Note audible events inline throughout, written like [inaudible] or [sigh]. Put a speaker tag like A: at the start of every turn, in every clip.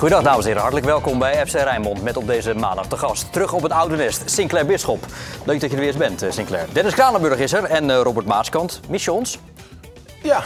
A: Goedendag dames en heren, hartelijk welkom bij FC Rijnmond met op deze maandag te gast. Terug op het oude nest, Sinclair Bisschop. Leuk dat je er weer eens bent, eh, Sinclair. Dennis Kranenburg is er en eh, Robert Maaskant. Mis je ons?
B: Ja,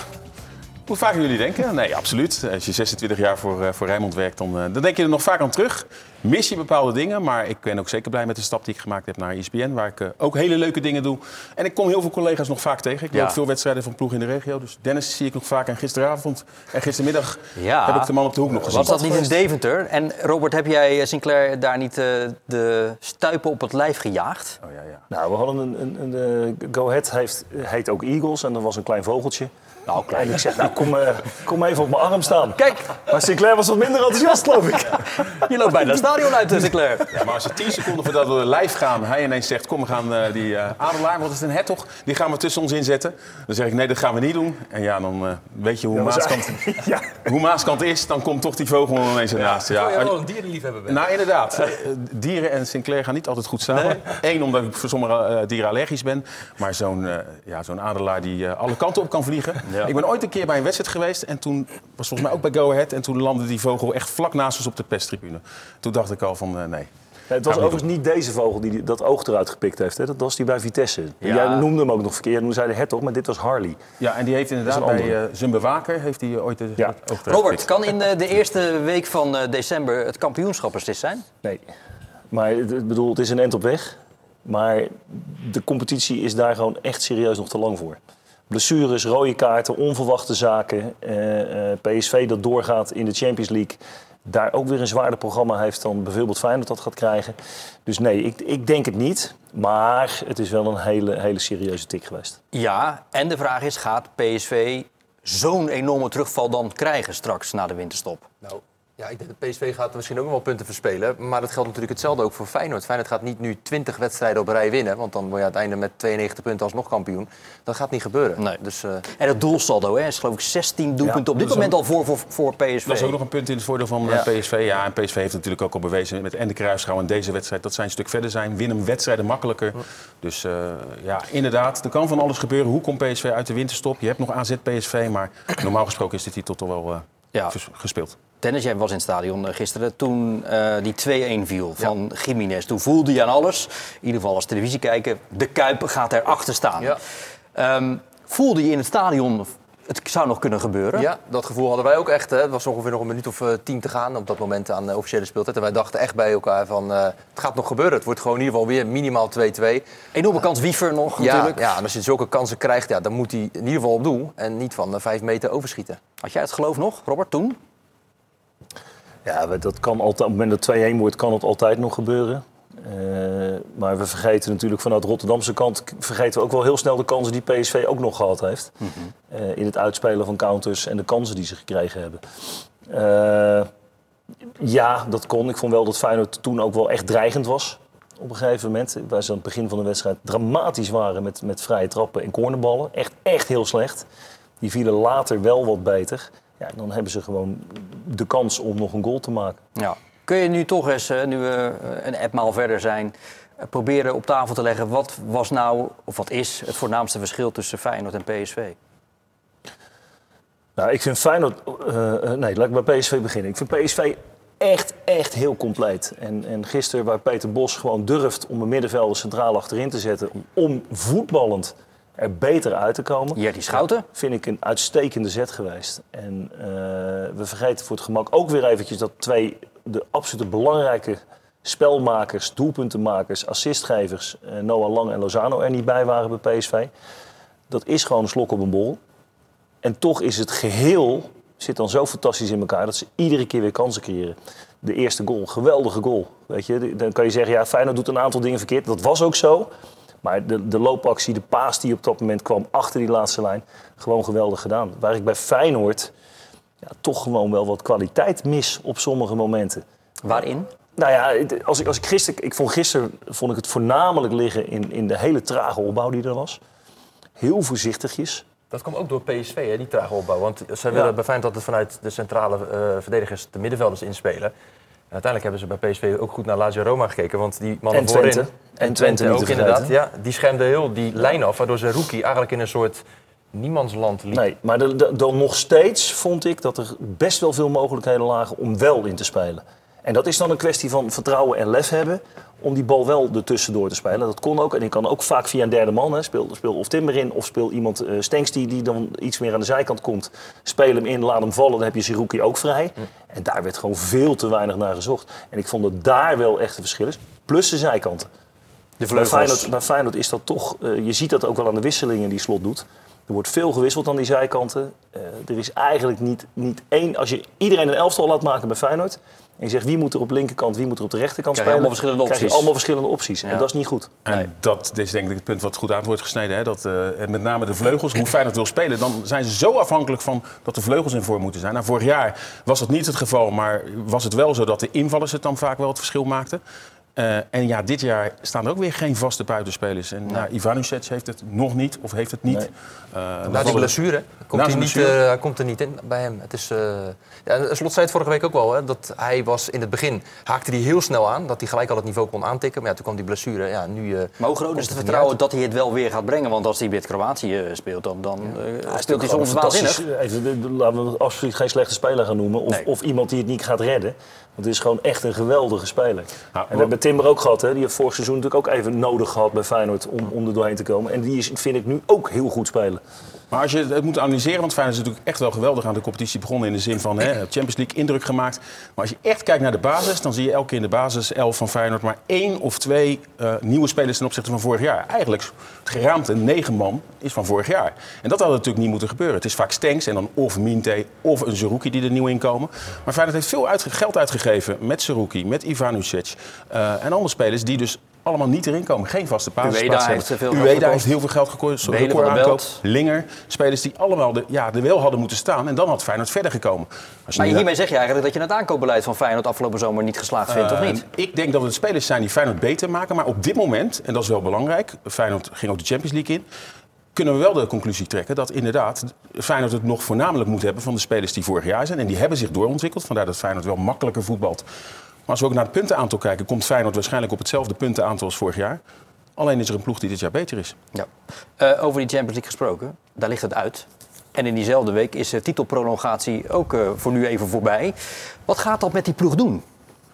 B: hoe vaak jullie denken? Nee, absoluut. Als je 26 jaar voor, uh, voor Rijnmond werkt, dan, uh, dan denk je er nog vaak aan terug. Mis je bepaalde dingen, maar ik ben ook zeker blij met de stap die ik gemaakt heb naar ESPN, waar ik uh, ook hele leuke dingen doe. En ik kom heel veel collega's nog vaak tegen. Ik doe
A: Ja.
B: ook veel wedstrijden van ploeg in de regio. Dus Dennis zie ik nog vaak. En gisteravond en gistermiddag
A: Ja.
B: heb ik de man op de hoek nog gezien.
A: Was dat niet in Deventer? En Robert, heb jij eh, Sinclair daar niet eh, de stuipen op het lijf gejaagd?
B: Oh, ja, ja.
C: Nou, we hadden een, een, een eh, Go Ahead heeft, heet ook Eagles en er was een klein vogeltje.
A: Nou,
C: En ik zeg, nou kom, eh, kom even op mijn arm staan.
A: Kijk,
C: Maar Sinclair was wat minder enthousiast, geloof ik. [laughs]
A: je loopt bijna het stadion uit, eh, Sinclair.
B: Ja, maar als je 10 seconden voordat we live gaan, hij ineens zegt: Kom, we gaan eh, die eh adelaar, wat is het, een hertog, die gaan we tussen ons inzetten. Dan zeg ik: Nee, dat gaan we niet doen. En ja, dan eh, weet je hoe,
C: Ja,
B: Maaskant, [laughs]
C: ja.
B: hoe Maaskant is, dan komt toch die vogel ineens ernaast. Ja, en-
D: wel een dierenliefhebber bent.
B: Nou, inderdaad. Dieren en Sinclair gaan niet altijd goed samen. Eén, omdat ik voor sommige eh, dieren allergisch ben. Maar zo'n eh, ja, zo'n adelaar die alle kanten op kan vliegen.
A: Ja.
B: Ik ben ooit een keer bij een wedstrijd geweest. En toen was volgens mij ook bij Go Ahead. En toen landde die vogel echt vlak naast ons op de perstribune. Toen dacht ik al van eh, nee.
C: Ja, het was overigens niet deze vogel die dat oog eruit gepikt heeft. Hè. Dat was die bij Vitesse.
A: Ja.
C: Jij noemde hem ook nog verkeerd. Toen zei de hertog, maar dit was Harley.
B: Ja, en die heeft inderdaad bij eh, zijn bewaker heeft hij ooit de,
C: Ja.
B: het oog eruit
A: Robert,
B: gepikt.
A: kan in eh, de eerste week van eh, december het kampioenschappers zijn?
C: Nee. Maar het- ik bedoel, het is een end op weg. Maar de competitie is daar gewoon echt serieus nog te lang voor. Blessures, rode kaarten, onverwachte zaken. eh, eh, PSV dat doorgaat in de Champions League. Daar ook weer een zwaarder programma heeft dan bijvoorbeeld Feyenoord dat gaat krijgen. Dus nee, ik, ik denk het niet. Maar het is wel een hele, hele serieuze tik geweest.
A: Ja, en de vraag is, gaat PSV zo'n enorme terugval dan krijgen straks na de winterstop?
D: Nou, ja, ik denk dat PSV gaat misschien ook nog wel punten verspelen. Maar dat geldt natuurlijk hetzelfde ook voor Feyenoord. Feyenoord gaat niet nu 20 wedstrijden op rij winnen. Want dan word je aan het einde met 92 punten alsnog kampioen. Dat gaat niet gebeuren.
A: Nee.
D: Dus, eh,
A: En het doelsaldo hè, is geloof ik 16 doelpunten
B: Ja,
A: op dit moment al voor, voor, voor PSV.
B: Dat is ook nog een punt in het voordeel van
A: Ja.
B: eh, PSV. Ja, en PSV heeft natuurlijk ook al bewezen met en de Kruisschouw en deze wedstrijd dat zij een stuk verder zijn. Winnen wedstrijden makkelijker. Dus eh, ja, inderdaad, er kan van alles gebeuren. Hoe komt PSV uit de winterstop? Je hebt nog AZ PSV, maar normaal gesproken is de titel toch wel eh,
A: Ja.
B: gespeeld.
A: Dennis, jij was in het stadion eh, gisteren toen eh, die 2-1 viel van Jiménez. Toen voelde je aan alles, in ieder geval als televisie kijken, de Kuip gaat erachter staan.
D: Ja.
A: Ehm, voelde je in het stadion, het zou nog kunnen gebeuren?
D: ja, dat gevoel hadden wij ook echt. Hè. Het was ongeveer nog een minuut of eh, tien te gaan op dat moment aan de officiële speeltijd. En wij dachten echt bij elkaar van, het gaat nog gebeuren. Het wordt gewoon in ieder geval weer minimaal 2-2.
A: Enorme kans Wiever nog
D: Ja,
A: natuurlijk.
D: ja, en als je zulke kansen krijgt, ja, dan moet hij in ieder geval op doel. En niet van vijf meter overschieten.
A: Had jij het geloof nog, Robert, toen?
C: Ja, dat kan altijd, op het moment dat 2-1 wordt, kan het altijd nog gebeuren. Eh, maar we vergeten natuurlijk vanuit de Rotterdamse kant... vergeten we ook wel heel snel de kansen die PSV ook nog gehad heeft. Eh, in het uitspelen van counters en de kansen die ze gekregen hebben. Eh, ja, dat kon. Ik vond wel dat Feyenoord toen ook wel echt dreigend was. Op een gegeven moment. Waar ze aan het begin van de wedstrijd dramatisch waren met, met vrije trappen en cornerballen. Echt, echt heel slecht. Die vielen later wel wat beter. Ja, dan hebben ze gewoon de kans om nog een goal te maken.
A: Ja. Kun je nu toch eens, eh, nu we eh, een etmaal verder zijn, eh, proberen op tafel te leggen wat was nou, of wat is het voornaamste verschil tussen Feyenoord en PSV?
C: Nou, ik vind Feyenoord... nee, laat ik bij PSV beginnen. Ik vind PSV echt, echt heel compleet. En, en gisteren waar Peter Bos gewoon durft om een middenvelder centraal achterin te zetten... om, om voetballend er beter uit te komen...
A: Jerdy Schouten?
C: vind ik een uitstekende zet geweest. En eh, we vergeten voor het gemak ook weer eventjes dat twee de absolute belangrijke spelmakers, doelpuntenmakers, assistgevers, eh, Noah Lang en Lozano er niet bij waren bij PSV. Dat is gewoon een slok op een bol. En toch is het geheel zit dan zo fantastisch in elkaar dat ze iedere keer weer kansen creëren. De eerste goal, geweldige goal. Weet je, dan kan je zeggen, ja, Feyenoord doet een aantal dingen verkeerd. Dat was ook zo. Maar de, de loopactie, de paas die op dat moment kwam achter die laatste lijn, gewoon geweldig gedaan. Waar ik bij Feyenoord ja, toch gewoon wel wat kwaliteit mis op sommige momenten.
A: Waarin?
C: Nou ja, als ik, als ik, gisteren, ik vond gisteren vond ik het voornamelijk liggen in, in de hele trage opbouw die er was. Heel voorzichtigjes.
D: Dat kwam ook door PSV, hè, die trage opbouw. Want zij willen bij Feyenoord dat het vanuit de centrale eh, verdedigers de middenvelders inspelen. Uiteindelijk hebben ze bij PSV ook goed naar Lazio Roma gekeken. Want die mannen
C: En
D: voorin...
C: Twente.
D: En
C: En
D: Twente,
C: Twente
D: ook inderdaad. Ja, die schermden heel die lijn af, waardoor ze Rookie eigenlijk in een soort niemandsland liep.
C: Nee, maar dan nog steeds vond ik dat er best wel veel mogelijkheden lagen om wel in te spelen. En dat is dan een kwestie van vertrouwen en lef hebben om die bal wel ertussendoor te spelen. Dat kon ook. En ik kan ook vaak via een derde man. Hè. Speel, speel of Timber in of speel iemand eh Stenks die, die dan iets meer aan de zijkant komt. Speel hem in, laat hem vallen. Dan heb je Siruki ook vrij. En daar werd gewoon veel te weinig naar gezocht. En ik vond dat daar wel echt een verschil is. Plus de zijkanten.
A: De
C: Bij Feyenoord, bij Feyenoord is dat toch, eh, je ziet dat ook wel aan de wisselingen die Slot doet. Er wordt veel gewisseld aan die zijkanten. Eh, er is eigenlijk niet, niet één, als je iedereen een elftal laat maken bij Feyenoord... en je zegt wie moet er op de linkerkant, wie moet er op de rechterkant spelen...
A: allemaal verschillende
C: krijg je
A: opties.
C: allemaal verschillende opties. En
A: Ja.
C: dat is niet goed.
B: En dat is denk ik het punt wat goed aan wordt gesneden. Hè? Dat, eh, en met name de vleugels, hoe Feyenoord wil spelen... dan zijn ze zo afhankelijk van dat de vleugels in vorm moeten zijn. Nou, vorig jaar was dat niet het geval, maar was het wel zo... dat de invallers het dan vaak wel het verschil maakten. Eh, en ja, dit jaar staan er ook weer geen vaste buitenspelers. En nou, Ivanovic heeft het nog niet, of heeft het niet.
C: Nee.
B: Eh,
D: Na die blessure komt, hij, niet, eh, hij komt er niet in bij hem. Het is, eh, ja, en Slot zei het vorige week ook wel, hè, dat hij was in het begin haakte hij heel snel aan. Dat hij gelijk al het niveau kon aantikken. Maar ja, toen kwam die blessure. Ja, nu, eh,
A: Maar hoe groot is het
D: er
A: vertrouwen dat hij het wel weer gaat brengen? Want als hij met Kroatië speelt, dan, dan
C: Ja,
A: speelt hij soms waanzinnig.
C: laten we absoluut geen slechte speler gaan noemen. Of,
A: Nee.
C: of iemand die het niet gaat redden. Want het is gewoon echt een geweldige speler. en we hebben Timber ook gehad. Hè? Die heeft vorig seizoen natuurlijk ook even nodig gehad bij Feyenoord om, om er doorheen te komen. En die is, vind ik nu ook heel goed spelen.
B: Maar als je het moet analyseren, want Feyenoord is natuurlijk echt wel geweldig aan de competitie begonnen in de zin van hè, Champions League indruk gemaakt. Maar als je echt kijkt naar de basis, dan zie je elke keer in de basis 11 van Feyenoord maar één of twee eh, nieuwe spelers ten opzichte van vorig jaar. Eigenlijk het geraamte negen man is van vorig jaar. En dat had natuurlijk niet moeten gebeuren. Het is vaak Stenks en dan of Minte of een Zerouki die er nieuw in komen. Maar Feyenoord heeft veel geld uitgegeven met Zerouki, met Ivanovic eh, en andere spelers die dus allemaal niet erin komen. Geen vaste basisplaats
A: heeft
B: hebben.
A: veel
B: Ueda heeft heel veel geld gekost. Record
A: de
B: aankoop. Linger. Spelers die allemaal de, ja, er wel hadden moeten staan. En dan had Feyenoord verder gekomen. Als je
A: Maar hiermee zeg je eigenlijk dat je het aankoopbeleid van Feyenoord afgelopen zomer niet geslaagd vindt, of
B: Eh,
A: niet?
B: Ik denk dat het spelers zijn die Feyenoord beter maken. Maar op dit moment, en dat is wel belangrijk... Feyenoord ging ook de Champions League in... kunnen we wel de conclusie trekken dat inderdaad Feyenoord het nog voornamelijk moet hebben... van de spelers die vorig jaar zijn. En die hebben zich doorontwikkeld. Vandaar dat Feyenoord wel makkelijker voetbalt. Maar als we ook naar het puntenaantal kijken... komt Feyenoord waarschijnlijk op hetzelfde puntenaantal als vorig jaar. Alleen is er een ploeg die dit jaar beter is.
A: Ja. Eh, over die Champions League gesproken, daar ligt het uit. En in diezelfde week is de titelprolongatie ook eh, voor nu even voorbij. Wat gaat dat met die ploeg doen?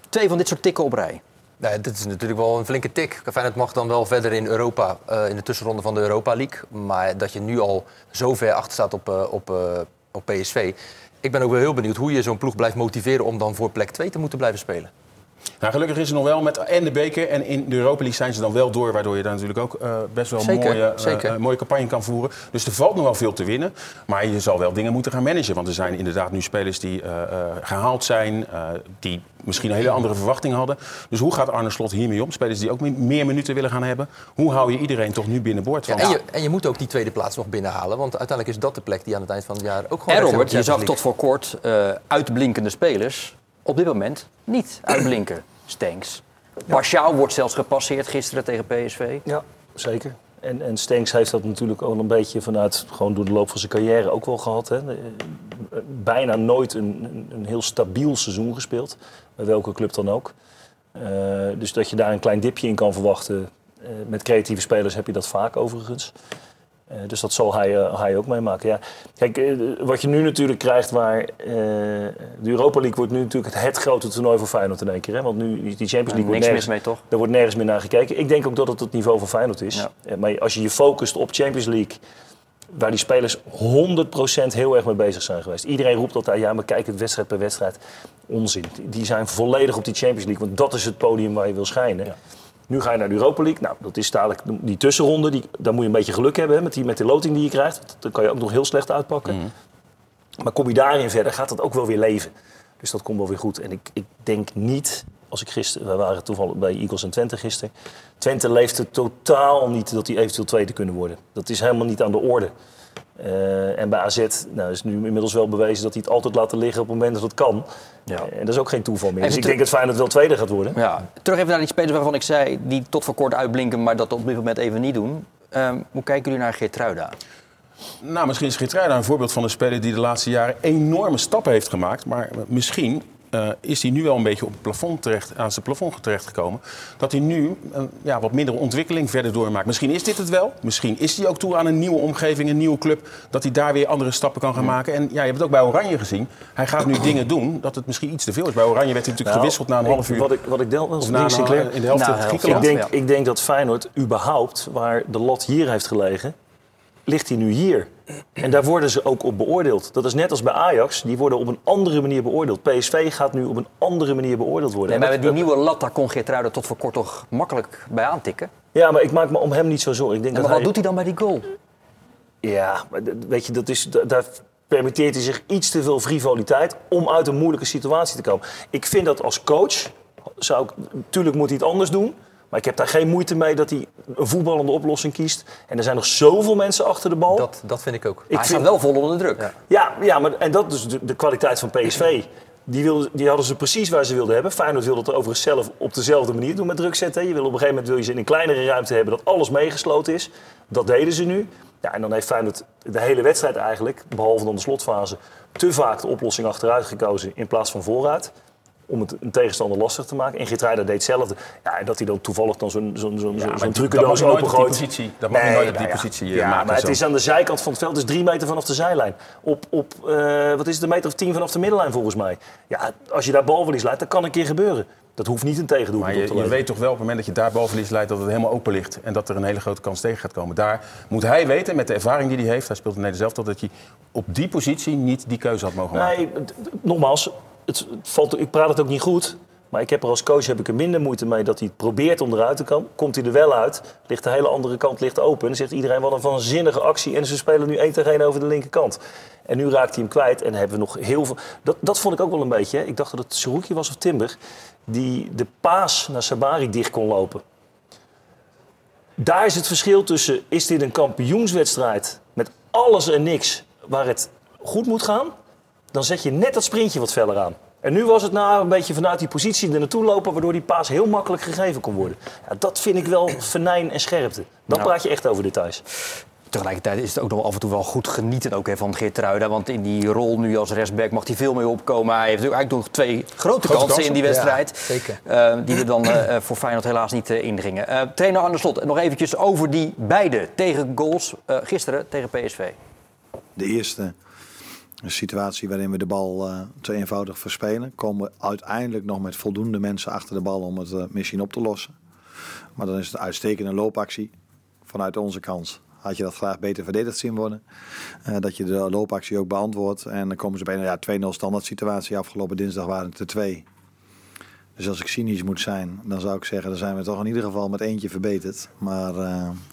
A: Twee van dit soort tikken op rij.
D: Ja, dit is natuurlijk wel een flinke tik. Feyenoord mag dan wel verder in Europa, eh, in de tussenronde van de Europa League. Maar dat je nu al zo ver achter staat op, eh, op, eh, op PSV. Ik ben ook wel heel benieuwd hoe je zo'n ploeg blijft motiveren om dan voor plek 2 te moeten blijven spelen.
B: Nou, gelukkig is er nog wel met en de beker en in de Europa League zijn ze dan wel door, waardoor je daar natuurlijk ook eh, best wel
D: Zeker,
B: mooie, eh,
D: zeker.
B: eh, mooie campagne kan voeren. Dus er valt nog wel veel te winnen, maar je zal wel dingen moeten gaan managen, want er zijn inderdaad nu spelers die eh, eh, gehaald zijn, eh, die misschien een hele andere verwachting hadden. Dus hoe gaat Arne Slot hiermee om? Spelers die ook me- meer minuten willen gaan hebben. Hoe hou je iedereen toch nu binnenboord?
D: Ja, en, je, en je moet ook die tweede plaats nog binnenhalen. Want uiteindelijk is dat de plek die aan het eind van het jaar ook gewoon...
A: En Robert, je zag tot voor kort eh, uitblinkende spelers op dit moment niet uitblinken. [clears throat] Stenks. Warschau wordt zelfs gepasseerd gisteren tegen PSV.
C: Ja, zeker. En, en Stenks heeft dat natuurlijk al een beetje vanuit, gewoon door de loop van zijn carrière ook wel gehad. Hè. Eh, Bijna nooit een, een, een heel stabiel seizoen gespeeld, bij welke club dan ook. Eh, dus dat je daar een klein dipje in kan verwachten. eh, met creatieve spelers heb je dat vaak overigens. Eh, dus dat zal hij, eh, hij ook meemaken. Ja. Kijk, eh, wat je nu natuurlijk krijgt waar... de Europa League wordt nu natuurlijk het, het grote toernooi voor Feyenoord in één keer. Hè? Want nu die Champions League wordt
A: Niks
C: nergens,
A: mis mee, toch?
C: er wordt nergens meer naar gekeken. Ik denk ook dat het het niveau van Feyenoord is.
A: Ja.
C: Maar als je je focust op Champions League... waar die spelers 100% heel erg mee bezig zijn geweest. Iedereen roept altijd, ja, maar kijk het wedstrijd per wedstrijd. Onzin. Die- Die zijn volledig op die Champions League. Want dat is het podium waar je wil schijnen. Nu ga je naar de Europa League. Nou, dat is dadelijk die tussenronde. Die, daar moet je een beetje geluk hebben hè, met, die, met die loting die je krijgt. Dan kan je ook nog heel slecht uitpakken. Maar kom je daarin verder, gaat dat ook wel weer leven. Dus dat komt wel weer goed. En ik, ik denk niet, als ik gisteren... We waren toevallig bij Eagles en Twente gisteren. Twente leeft het totaal niet dat die eventueel tweede kunnen worden. Dat is helemaal niet aan de orde. Eh, en bij AZ nou, is nu inmiddels wel bewezen dat hij het altijd laten liggen op het moment dat het kan.
A: Ja.
C: Eh, en dat is ook geen toeval meer.
A: Even
C: Dus ik denk dat Feyenoord wel tweede gaat worden.
A: Ja. Terug even naar die spelers waarvan ik zei, die tot voor kort uitblinken, maar dat op dit moment even niet doen. Ehm, hoe kijken jullie naar Geertruida?
B: Nou, misschien is Geertruida een voorbeeld van een speler die de laatste jaren enorme stappen heeft gemaakt. Maar misschien eh, is hij nu wel een beetje op het plafond terecht, aan zijn plafond terechtgekomen. Dat hij nu een ja, wat mindere ontwikkeling verder doormaakt. Misschien is dit het wel. Misschien is hij ook toe aan een nieuwe omgeving, een nieuwe club. Dat hij daar weer andere stappen kan gaan maken. En ja, je hebt het ook bij Oranje gezien. Hij gaat nu dingen doen dat het misschien iets te veel is. Bij Oranje werd hij natuurlijk
C: Nou,
B: gewisseld na een half uur.
C: Wat ik, wat ik deel wel
B: Of na een-
C: Sinclair.
B: in de helft Griekenland.
C: Ik denk, ik denk dat Feyenoord überhaupt, waar de lat hier heeft gelegen, ligt hij nu hier. En daar worden ze ook op beoordeeld. Dat is net als bij Ajax, die worden op een andere manier beoordeeld. PSV gaat nu op een andere manier beoordeeld worden.
A: Nee, maar
C: dat-
A: die nieuwe lat, daar kon Geertruiden tot voor kort toch makkelijk bij aantikken.
C: Ja, maar ik maak me om hem niet zo zorgen. Ik denk dat
A: maar wat
C: hij,
A: doet hij dan bij die goal?
C: Ja, weet je, dat is, da- daar permitteert hij zich iets te veel frivoliteit om uit een moeilijke situatie te komen. Ik vind dat als coach, zou ik, natuurlijk moet hij het anders doen. Maar ik heb daar geen moeite mee dat hij een voetballende oplossing kiest. En er zijn nog zoveel mensen achter de bal.
D: Dat, dat vind ik ook.
C: Ik
A: hij
C: vind-
A: staat wel vol onder de druk.
C: Ja, ja maar, en dat is de, de kwaliteit van PSV. Die, wilde, die hadden ze precies waar ze wilden hebben. Feyenoord wilde het overigens zelf op dezelfde manier doen met druk zetten. Je wil op een gegeven moment wil je ze in een kleinere ruimte hebben dat alles meegesloten is. Dat deden ze nu. Ja, en dan heeft Feyenoord de hele wedstrijd eigenlijk, behalve dan de slotfase, te vaak de oplossing achteruit gekozen in plaats van vooruit. Om het een tegenstander lastig te maken. En Geertruida deed hetzelfde. Ja, dat hij dan toevallig dan zo'n zo'n zo'n
B: Ja,
C: zo'n
B: maar dat mag
C: trucendoos
B: je nooit op die
C: opengooit.
B: positie- dat mag je nooit op die
C: nou
B: positie, eh,
C: Ja,
B: maken
C: maar het
B: zo.
C: is aan de zijkant van het veld. Het is drie meter vanaf de zijlijn. Op, op eh, wat is het, een meter of tien vanaf de middenlijn volgens mij. Ja, als je daar balverlies leidt, dat kan een keer gebeuren. Dat hoeft niet een tegendoel
B: Maar je,
C: te
B: je weet toch wel op het moment dat je daar balverlies leidt dat het helemaal open ligt. En dat er een hele grote kans tegen gaat komen. Daar moet hij weten, met de ervaring die hij heeft, hij speelt in Nederland zelf, dat hij op die positie niet die keuze had mogen maken.
C: Nee, nogmaals, het valt, ik praat het ook niet goed. Maar ik heb er als coach heb ik er minder moeite mee dat hij het probeert om eruit te komen. Komt hij er wel uit, ligt de hele andere kant ligt open. En zegt iedereen wat een waanzinnige actie. En ze spelen nu één tegen één over de linkerkant. En nu raakt hij hem kwijt en hebben we nog heel veel... Dat, dat vond ik ook wel een beetje. hè. Ik dacht dat het Seruki was of Timber. Die de paas naar Sabari dicht kon lopen. Daar is het verschil tussen, is dit een kampioenswedstrijd met alles en niks waar het goed moet gaan? Dan zet je net dat sprintje wat feller aan. En nu was het nou een beetje vanuit die positie er naartoe lopen, waardoor die paas heel makkelijk gegeven kon worden. Ja, dat vind ik wel venijn en scherpte. Dan
A: Ja.
C: praat je echt over details.
A: Tegelijkertijd is het ook nog af en toe wel goed genieten ook, hè, van Geertruida. Want in die rol nu als rechtsback mag hij veel meer opkomen. Hij heeft eigenlijk nog twee grote, kansen,
B: kansen.
A: in die wedstrijd.
D: Ja, zeker.
A: eh, die er dan eh, eh, voor Feyenoord helaas niet eh, indringen. Eh, trainer Arne Slot, nog eventjes over die beide tegengoals eh gisteren tegen PSV.
E: de eerste situatie waarin we de bal eh, te eenvoudig verspelen, komen we uiteindelijk nog met voldoende mensen achter de bal om het eh, misschien op te lossen. Maar dan is het een uitstekende loopactie vanuit onze kant. Had je dat graag beter verdedigd zien worden. Eh, dat je de loopactie ook beantwoordt. En dan komen ze bij een ja, 2-0 standaard situatie. Afgelopen dinsdag waren het er twee. Dus als ik cynisch moet zijn, dan zou ik zeggen... dan zijn we toch in ieder geval met eentje verbeterd. Maar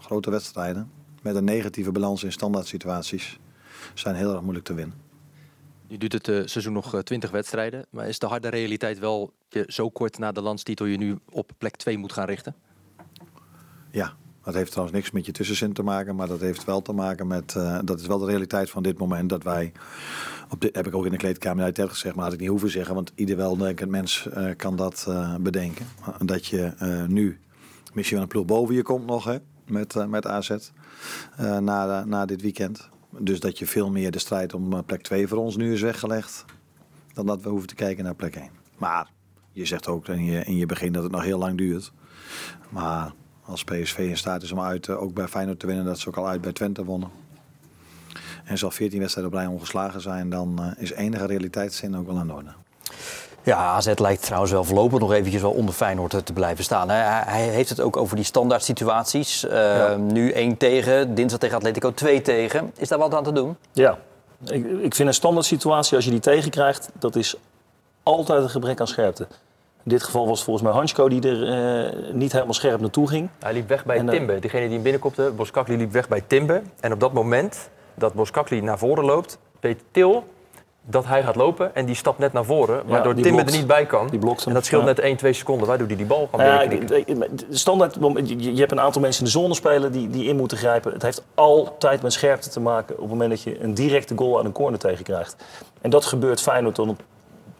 E: grote wedstrijden met een negatieve balans in standaard situaties... zijn heel erg moeilijk te winnen.
D: Nu duurt het eh, seizoen nog eh, 20 wedstrijden. Maar is de harde realiteit wel je zo kort na de landstitel je nu op plek 2 moet gaan richten?
E: Ja, dat heeft trouwens niks met je tussenzin te maken, maar dat heeft wel te maken met, eh, dat is wel de realiteit van dit moment, dat wij, op dit heb ik ook in de kleedkamer uit gezegd, maar had ik niet hoeven zeggen, want ieder weldenkend mens eh, kan dat bedenken. Dat je nu misschien wel een ploeg boven je komt nog, hè, met, met AZ, na, na dit weekend. Dus dat je veel meer de strijd om eh, plek 2 voor ons nu is weggelegd, dan dat we hoeven te kijken naar plek 1. Maar je zegt ook in je, in je begin dat het nog heel lang duurt. Maar als PSV in staat is om uit eh, ook bij Feyenoord te winnen, dat ze ook al uit bij Twente wonnen. En zal 14 wedstrijden op ongeslagen zijn, dan eh, is enige realiteitszin ook wel aan de orde.
A: Ja, AZ lijkt trouwens wel voorlopig nog eventjes wel onder Feyenoord te blijven staan. Hij, hij heeft het ook over die standaard situaties. Eh, Nu 1 tegen, dinsdag tegen Atletico 2 tegen. Is daar wat aan te doen?
C: Ja, ik, ik vind een standaard situatie, als je die tegenkrijgt, dat is altijd een gebrek aan scherpte. In dit geval was het volgens mij Hansko die er eh, niet helemaal scherp naartoe ging.
D: Hij liep weg bij
C: En, eh,
D: Timber. Degene die hem binnenkopte, Boskakli liep weg bij Timber. En op dat moment dat Boskakli naar voren loopt, weet Til dat hij gaat lopen. En die stapt net naar voren, waardoor
C: die
D: Timber er niet bij kan.
C: Die blokt hem.
D: En dat scheelt
C: Ja.
D: net 1, 2 seconden, waardoor hij die bal kan
C: Nou ja, standaard, je, hebt een aantal mensen in de zone spelen die, die in moeten grijpen. Het heeft altijd met scherpte te maken op het moment dat je een directe goal aan een corner tegenkrijgt. En dat gebeurt Feyenoord dan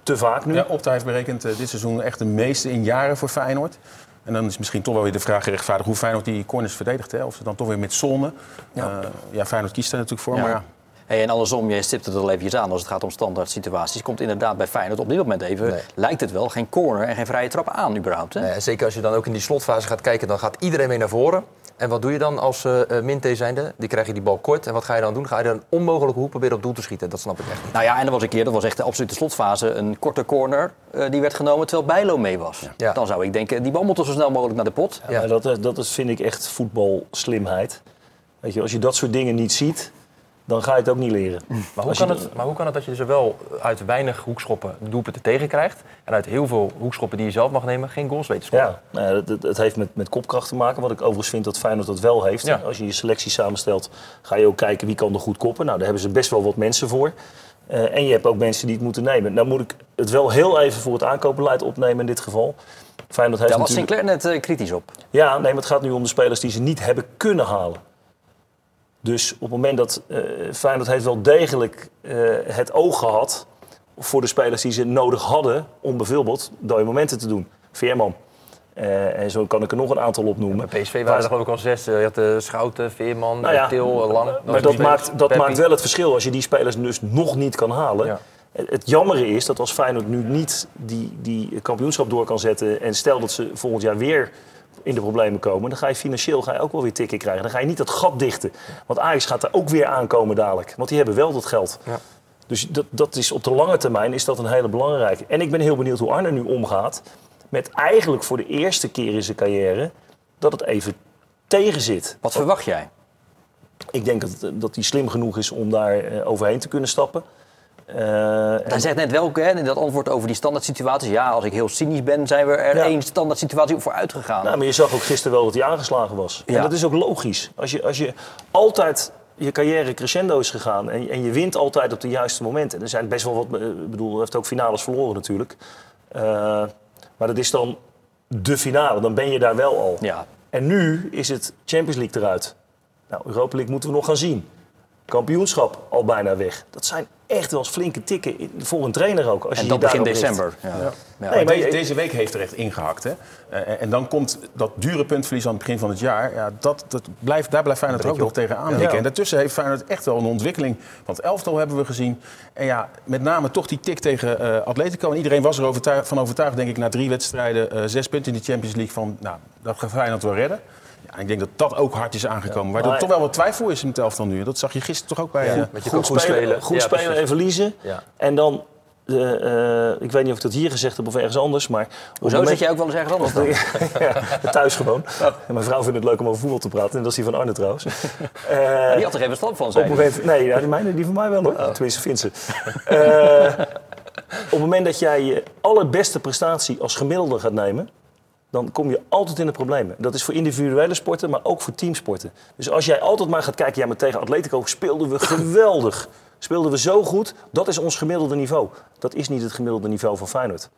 C: te vaak nu.
B: Ja, Opta heeft berekend eh, dit seizoen echt de meeste in jaren voor Feyenoord. En dan is misschien toch wel weer de vraag gerechtvaardigd hoe Feyenoord die corners verdedigt. Hè? Of ze dan toch weer met zone. Ja, ja Feyenoord kiest daar natuurlijk voor.
A: Ja.
B: Maar ja,
A: Hey, en andersom, je stipt het er al eventjes aan als het gaat om standaard situaties. Komt inderdaad bij Feyenoord op dit moment even,
D: Nee.
A: lijkt het wel, geen corner en geen vrije trap aan überhaupt. Hè?
D: Nee, zeker als je dan ook in die slotfase gaat kijken, dan gaat iedereen mee naar voren. En wat doe je dan als eh eh, Minte zijnde? Die krijg je die bal kort. En wat ga je dan doen? Ga je dan onmogelijke hoek proberen op doel te schieten? Dat snap ik echt niet.
A: Nou ja, en er was een keer, dat was echt de absolute slotfase, een korte corner eh, die werd genomen terwijl Bijlo mee was.
D: Ja.
A: Dan zou ik denken, die bal moet zo snel mogelijk naar de pot.
D: Ja.
C: Maar dat, is- dat is, vind ik echt voetbalslimheid. Weet je, als je dat soort dingen niet ziet, dan ga je het ook niet leren.
D: Maar hoe, kan het, maar hoe kan het dat je zowel uit weinig hoekschoppen doelpunten tegenkrijgt... en uit heel veel hoekschoppen die je zelf mag nemen geen goals weet te scoren?
C: Ja, nou ja, het, het- het heeft met, met kopkracht te maken. Wat ik overigens vind dat Feyenoord dat wel heeft.
D: Ja.
C: Als je je selectie samenstelt, ga je ook kijken wie kan er goed koppen. Nou, daar hebben ze best wel wat mensen voor. Eh, en je hebt ook mensen die het moeten nemen. Nou moet ik het wel heel even voor het aankoopbeleid opnemen in dit geval. Feyenoord heeft
A: Daar was
C: natuurlijk...
A: Sinclair net eh, kritisch op.
C: Ja, nee, maar het gaat nu om de spelers die ze niet hebben kunnen halen. Dus op het moment dat eh Feyenoord heeft wel degelijk eh, het oog gehad voor de spelers die ze nodig hadden om bijvoorbeeld dode momenten te doen. Veerman. Eh, en zo kan ik er nog een aantal opnoemen.
D: Bij PSV waren er geloof ik al zes. Je had de Schouten, Veerman,
C: Nou ja,
D: Til, Lang.
C: Maar dat, maakt, dat maakt wel het verschil als je die spelers dus nog niet kan halen.
D: Ja.
C: Het het jammere is dat als Feyenoord nu niet die, die kampioenschap door kan zetten... en stel dat ze volgend jaar weer in de problemen komen... dan ga je financieel ga je ook wel weer tikken krijgen. Dan ga je niet dat gat dichten. Want Ajax gaat er ook weer aankomen dadelijk. Want die hebben wel dat geld.
D: Ja.
C: Dus dat, dat is op de lange termijn is dat een hele belangrijke. En ik ben heel benieuwd hoe Arne nu omgaat... met eigenlijk voor de eerste keer in zijn carrière... dat het even tegen zit.
A: Wat verwacht jij?
C: Ik denk dat, dat hij slim genoeg is om daar eh, overheen te kunnen stappen. Eh,
A: Hij
C: en-
A: zegt net welke, hè, in dat antwoord over die standaard situaties. Ja, als ik heel cynisch ben, zijn we er
C: Ja.
A: één standaard situatie voor uitgegaan.
C: nou, maar je zag ook gisteren wel dat hij aangeslagen was.
A: Ja.
C: En dat is ook logisch. Als je, als je altijd je carrière crescendo is gegaan en, en je wint altijd op de juiste momenten. Er zijn best wel wat, eh, ik bedoel, hij heeft ook finales verloren natuurlijk. Eh, maar dat is dan de finale, dan ben je daar wel al.
A: Ja.
C: En nu is het Champions League eruit. Nou, Europa League moeten we nog gaan zien. Kampioenschap al bijna weg. Dat zijn echt wel eens flinke tikken in- voor een trainer ook. Als
A: en
C: je
A: dat
C: je
A: begin december. Ja. Ja.
C: Nee,
B: Maar deze, week heeft er echt ingehakt. Hè? Eh, en dan komt dat dure puntverlies aan het begin van het jaar. Ja, dat, dat blijft, daar blijft Feyenoord er ook nog tegenaan
C: Ja.
B: hikken. En daartussen heeft Feyenoord echt wel een ontwikkeling. Want elftal hebben we gezien. En ja, met name toch die tik tegen eh, Atletico. En iedereen was er overtuigd, van overtuigd, denk ik, na drie wedstrijden... eh, zes punten in de Champions League van... Nou, dat gaat Feyenoord wel redden. Ja, en ik denk dat dat ook hard is aangekomen. Waardoor
C: Maar-
B: er toch wel wat twijfel is in het elftal nu. Dat zag je gisteren toch ook bij... eh,
D: Met je
C: goed,
D: goed
C: spelen,
D: spelen.
C: goed
D: Ja,
C: spelen en verliezen.
D: Ja.
C: En dan, eh, eh, ik weet niet of ik dat hier gezegd heb of ergens anders, maar...
A: Hoezo
C: moment-
A: zit jij ook wel eens ergens anders dan? [laughs]
C: ja, thuis gewoon. En mijn vrouw vindt het leuk om over voetbal te praten. En dat is die van Arne trouwens. [laughs] Eh,
A: Die had er even verstand van,
C: moment, nee, ja, die, mijne, die van mij wel hoor. Tenminste, vindt ze. Eh, op het moment dat jij je allerbeste prestatie als gemiddelde gaat nemen... dan kom je altijd in de problemen. Dat is voor individuele sporten, maar ook voor teamsporten. Dus als jij altijd maar gaat kijken... ja, maar tegen Atletico speelden we geweldig. Speelden we zo goed, dat is ons gemiddelde niveau. Dat is niet het gemiddelde niveau van Feyenoord. Dat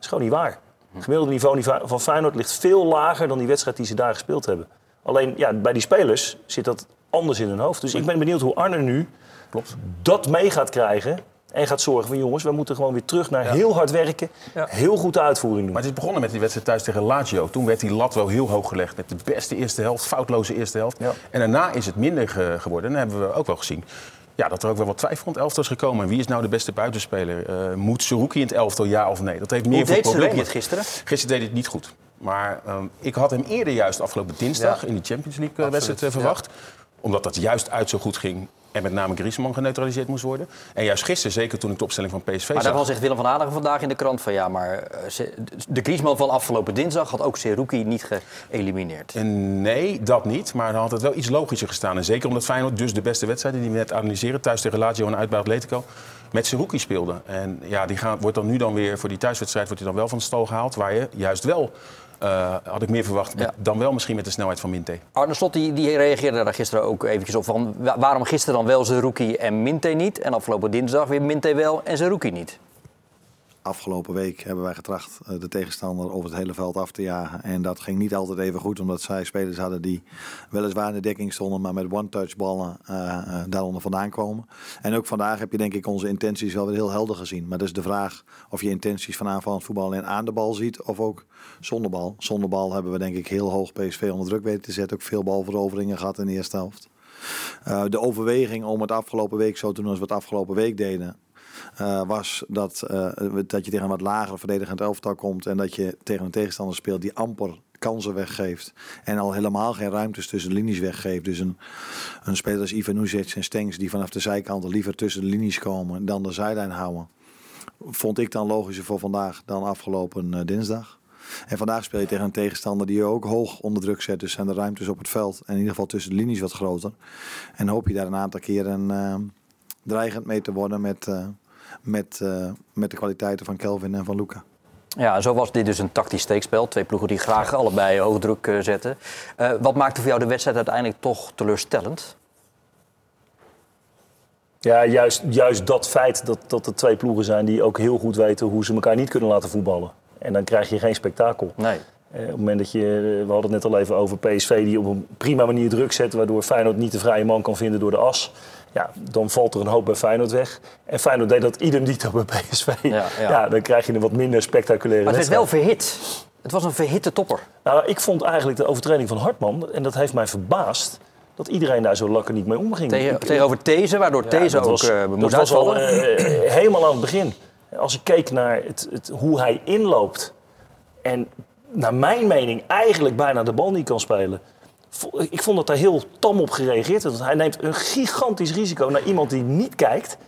C: is gewoon niet waar. Het gemiddelde niveau van Feyenoord ligt veel lager... dan die wedstrijd die ze daar gespeeld hebben. Alleen ja, bij die spelers zit dat anders in hun hoofd. Dus ik ben benieuwd hoe Arne nu
B: Klopt.
C: dat mee gaat krijgen. En gaat zorgen van jongens, we moeten gewoon weer terug naar heel hard werken.
D: Ja.
C: Heel goed de uitvoering doen.
B: Maar het is begonnen met die wedstrijd thuis tegen Lazio. Toen werd die lat wel heel hoog gelegd. Met de beste eerste helft, foutloze eerste helft.
C: Ja.
B: En daarna is het minder ge- geworden. En dat hebben we ook wel gezien. Ja, dat er ook wel wat twijfel van het elftal is gekomen. En wie is nou de beste buitenspeler? Eh, moet Seruki in het elftal, ja of nee? Dat heeft meer
A: Hoe
B: voor
A: deed
B: problemen.
A: het gisteren?
B: Gisteren deed het niet goed. Maar ehm, ik had hem eerder juist afgelopen dinsdag in die Champions League eh, wedstrijd eh, verwacht. Omdat dat juist uit zo goed ging. En met name Griezmann geneutraliseerd moest worden. En juist gisteren, zeker toen ik de opstelling van PSV
A: Maar
B: zag.
A: daarvan zegt Willem van Hanegem vandaag in de krant van ja, maar eh, de Griezmann van afgelopen dinsdag had ook Seruki niet geëlimineerd.
B: En Nee, dat niet. Maar dan had het wel iets logischer gestaan. En zeker omdat Feyenoord dus de beste wedstrijden die we net analyseren... thuis tegen Lazio en uit bij Atletico... met Seruki speelde. En ja, die gaat, wordt dan nu dan weer voor die thuiswedstrijd... wordt hij dan wel van de stal gehaald. Waar je juist wel, eh, had ik meer verwacht...
A: Ja.
B: dan wel misschien met de snelheid van Minte.
A: Arne Slot die, die reageerde daar gisteren ook eventjes op. Van, wa- waarom gisteren dan wel Zerouki en Minte niet? En afgelopen dinsdag weer Minte wel en Zerouki niet.
E: Afgelopen week hebben wij getracht eh, de tegenstander over het hele veld af te jagen. En dat ging niet altijd even goed, omdat zij spelers hadden die weliswaar in de dekking stonden, maar met one-touch ballen eh, daaronder vandaan komen. En ook vandaag heb je denk ik onze intenties wel weer heel helder gezien. Maar dat is de vraag of je intenties van aanvallend voetbal alleen aan de bal ziet of ook zonder bal. Zonder bal hebben we denk ik heel hoog PSV onder druk weten te zetten. Ook veel balveroveringen gehad in de eerste helft. Uh, de overweging om het afgelopen week zo te doen als we het afgelopen week deden, uh, was dat, uh, dat je tegen een wat lagere verdedigend elftal komt en dat je tegen een tegenstander speelt die amper kansen weggeeft. En al helemaal geen ruimtes tussen de linies weggeeft. Dus een, een speler als Ivanuzic en Stengs die vanaf de zijkanten liever tussen de linies komen dan de zijlijn houden. Vond ik dan logischer voor vandaag dan afgelopen uh, dinsdag. En vandaag speel je tegen een tegenstander die je ook hoog onder druk zet. Dus zijn de ruimtes op het veld en in ieder geval tussen de linies wat groter. En hoop je daar een aantal keren dreigend mee te worden met, met, uh, met de kwaliteiten van Kelvin en van Luca.
A: Ja, zo was dit dus een tactisch steekspel. Twee ploegen die graag allebei hoog druk uh, zetten. Uh, wat maakte voor jou de wedstrijd uiteindelijk toch teleurstellend?
C: Ja, juist, juist dat feit dat, dat er twee ploegen zijn die ook heel goed weten hoe ze elkaar niet kunnen laten voetballen. En dan krijg je geen spektakel.
A: Nee.
C: Uh, op het moment dat je, we hadden het net al even over PSV die op een prima manier druk zet, waardoor Feyenoord niet de vrije man kan vinden door de as. Ja, dan valt er een hoop bij Feyenoord weg. En Feyenoord deed dat idem dito bij PSV. Ja, ja. [laughs] ja, dan krijg je een wat minder spectaculaire
A: Maar het werd wel verhit. Het was een verhitte topper.
C: Nou, ik vond eigenlijk de overtreding van Hartman, en dat heeft mij verbaasd, dat iedereen daar zo lakker niet mee omging.
A: Tegen,
C: ik,
A: tegenover These, waardoor ja, These ook
C: was,
A: uh,
C: moest was al uh, helemaal aan het begin. Als ik keek naar het, het, hoe hij inloopt en naar mijn mening eigenlijk bijna de bal niet kan spelen. Ik vond dat daar heel tam op gereageerd werd. Hij neemt een gigantisch risico naar iemand die niet kijkt.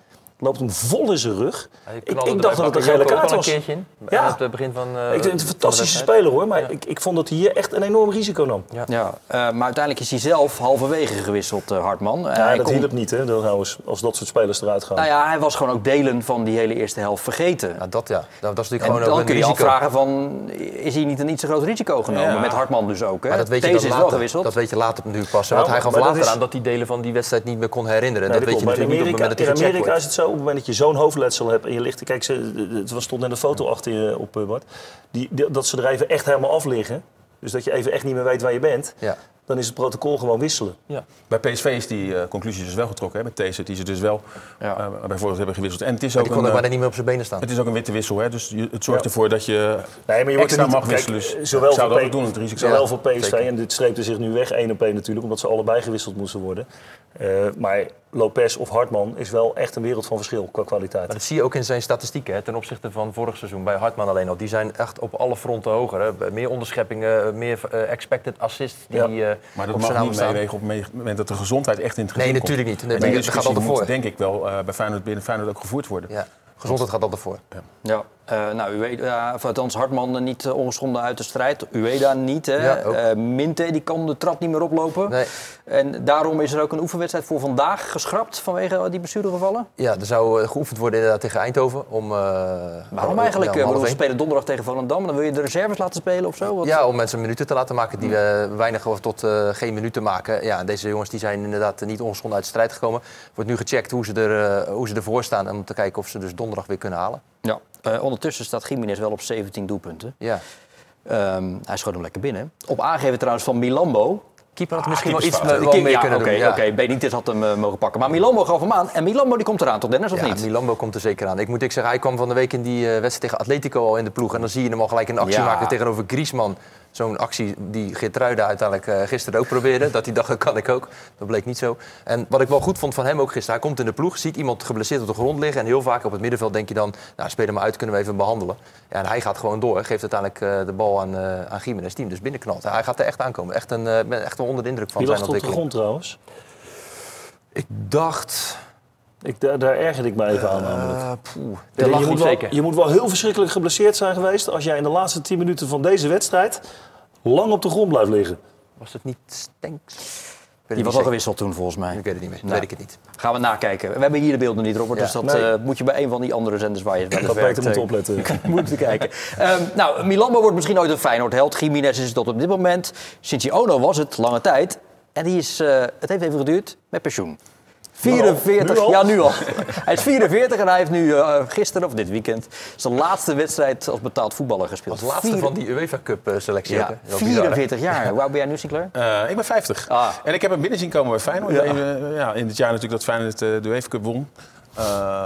C: Loopt hem vol in zijn rug. Ik, ik dacht dat het een gele kaart was.
D: Een ja. Aan het begin van, uh,
C: ik denk het een fantastische speler hoor. Maar ja. ik, ik vond dat hij hier echt een enorm risico nam.
A: Ja. ja. Uh, maar uiteindelijk is hij zelf halverwege gewisseld, uh, Hartman.
C: Ja, hij dat kon... hielp niet hè, trouwens, als dat soort spelers eruit gaan.
A: Nou ja, hij was gewoon ook delen van die hele eerste helft vergeten.
D: Ja, dat ja. Dat, dat is natuurlijk
A: en
D: gewoon
A: dan
D: ook
A: kun je
D: een risico.
A: afvragen van, is hij niet een iets te groot risico genomen? Ja. Met Hartman dus ook. Hè?
D: Maar dat weet je
A: Deze
D: dat
A: is
D: later,
A: wel gewisseld.
D: Dat weet je later natuurlijk pas.
C: Nou,
D: Want hij gaf later aan dat hij delen van die wedstrijd niet meer kon herinneren. Dat weet je natuurlijk niet op het moment dat hij
C: in Amerika is het zo, op het moment dat je zo'n hoofdletsel hebt en je ligt... Kijk, ze, er stond net een foto achter je op, eh, Bart. Die, die- dat ze er even echt helemaal af liggen. Dus dat je even echt niet meer weet waar je bent.
D: Ja.
C: Dan is het protocol gewoon wisselen.
B: Bij PSV is die uh, conclusie dus wel getrokken. Hè, met deze, die ze dus wel
A: Ja.
B: uh, bijvoorbeeld hebben gewisseld. En het is
D: Maar
B: ook,
D: die kon
B: een,
D: ook bijna niet meer op zijn benen staan.
B: het is ook een witte wissel. Hè, dus je, het zorgt
C: Ja.
B: ervoor dat je
C: Nee, maar je wordt er
B: extra
C: niet,
B: mag
C: kijk,
B: wisselen. Dus
C: zowel
B: zou
C: voor
B: dat ook doen, het risico.
C: Zowel
D: Ja,
C: voor PSV,
D: zeker.
C: en dit streepte zich nu weg één op één natuurlijk, omdat ze allebei gewisseld moesten worden. Eh, maar Lopez of Hartman is wel echt een wereld van verschil qua kwaliteit.
D: Maar dat zie je ook in zijn statistieken hè, ten opzichte van vorig seizoen bij Hartman alleen al. Die zijn echt op alle fronten hoger. Hè. Meer onderscheppingen, meer eh, expected assists die
C: Ja.
B: Maar dat
D: op
B: mag niet meewegen op het moment dat de gezondheid echt in het
D: Nee,
B: gezin
D: natuurlijk
B: komt.
D: niet. Nee,
B: En die
D: gaat altijd
B: moet
D: voor.
B: denk ik wel eh, bij Feyenoord, binnen Feyenoord ook gevoerd worden.
D: Ja. Gezondheid gaat altijd voor.
A: Ja, eh, nou, u weet, ja, of althans Hartman eh, niet uh, ongeschonden uit de strijd. Ueda niet, hè.
D: Ja.
A: Eh, Minte die kan de trap niet meer oplopen.
D: Nee.
A: En daarom is er ook een oefenwedstrijd voor vandaag geschrapt vanwege die blessuregevallen.
D: Ja, er zou eh, geoefend worden inderdaad tegen Eindhoven. Om, eh,
A: Waarom
D: om-
A: eigenlijk?
D: ja,
A: we spelen donderdag tegen Volendam. Dan wil je de reserves laten spelen of zo? Wat-
D: Ja, om mensen minuten te laten maken die eh, weinig of tot eh, geen minuten maken. Ja, deze jongens die zijn inderdaad niet ongeschonden uit de strijd gekomen. Wordt nu gecheckt hoe ze, er, eh, hoe ze ervoor staan om te kijken of ze dus donderdag weer kunnen halen.
A: Ja. Eh, ondertussen staat Jiménez wel op 17 doelpunten.
D: Ja.
A: Ehm, hij schoot hem lekker binnen. Op aangeven trouwens van Milambo.
D: Keeper had
B: Ah,
D: misschien wel iets wel meer
A: ja,
D: kunnen
A: oké,
D: doen. Ja.
A: oké. Benitez had hem eh, mogen pakken. Maar Milambo gaf hem aan. En Milambo die komt eraan, toch Dennis, of
D: Ja,
A: niet?
D: Milambo komt er zeker aan. Ik moet ik zeggen, hij kwam van de week in die eh, wedstrijd tegen Atletico al in de ploeg. En dan zie je hem al gelijk een actie maken tegenover Griezmann. Zo'n actie die Geertruida uiteindelijk eh, gisteren ook probeerde. Dat hij dacht, dat kan ik ook. Dat bleek niet zo. En wat ik wel goed vond van hem ook gisteren. Hij komt in de ploeg, ziet iemand geblesseerd op de grond liggen. En heel vaak op het middenveld denk je dan, nou speel hem maar uit, kunnen we even behandelen. Ja, en hij gaat gewoon door. Geeft uiteindelijk eh, de bal aan, eh aan Gimenez, die hem dus binnenknalt. Hij gaat er echt aankomen. Echt, een, ben echt wel onder de indruk van
C: Die lag
D: zijn
C: tot de
D: ontwikkeling.
C: grond trouwens.
D: Ik dacht...
C: Ik, daar, daar ergerde ik me even aan namelijk.
D: eh,
C: je, moet wel,
A: zeker.
C: je moet wel heel verschrikkelijk geblesseerd zijn geweest als jij in de laatste 10 minuten van deze wedstrijd lang op de grond blijft liggen.
D: Was het niet Stenks?
A: Die was al gewisseld toen volgens mij.
D: Ik weet het niet meer.
A: Nou.
D: weet ik het niet.
A: Gaan we nakijken. We hebben hier de beelden niet, Robert.
D: Ja.
A: Dus dat
C: Nee.
A: eh, moet je bij een van die andere zenders waar je bij
C: beter
A: werkt,
C: moeten
A: eh,
C: opletten. [laughs]
A: moeten kijken. Ehm, nou, Milambo wordt misschien ooit een Feyenoord-held. Jiménez is het tot op dit moment. Ono was het lange tijd. En die is, eh, het heeft even geduurd, met pensioen. 44,
C: Nu al?
A: ja nu al. Hij is 44 en hij heeft nu eh, gisteren of dit weekend zijn laatste wedstrijd als betaald voetballer gespeeld.
D: Als laatste
A: Vier-
D: van die UEFA Cup eh, selectie.
A: Ja,
D: hè? Wel bizar, hè?
A: 44 jaar. Hoe oud ben jij nu, Sinclair?
B: Eh, ik ben 50.
A: Ah.
B: En ik heb hem binnen zien komen bij Feyenoord. Even, ja, in het jaar natuurlijk dat Feyenoord de UEFA Cup won.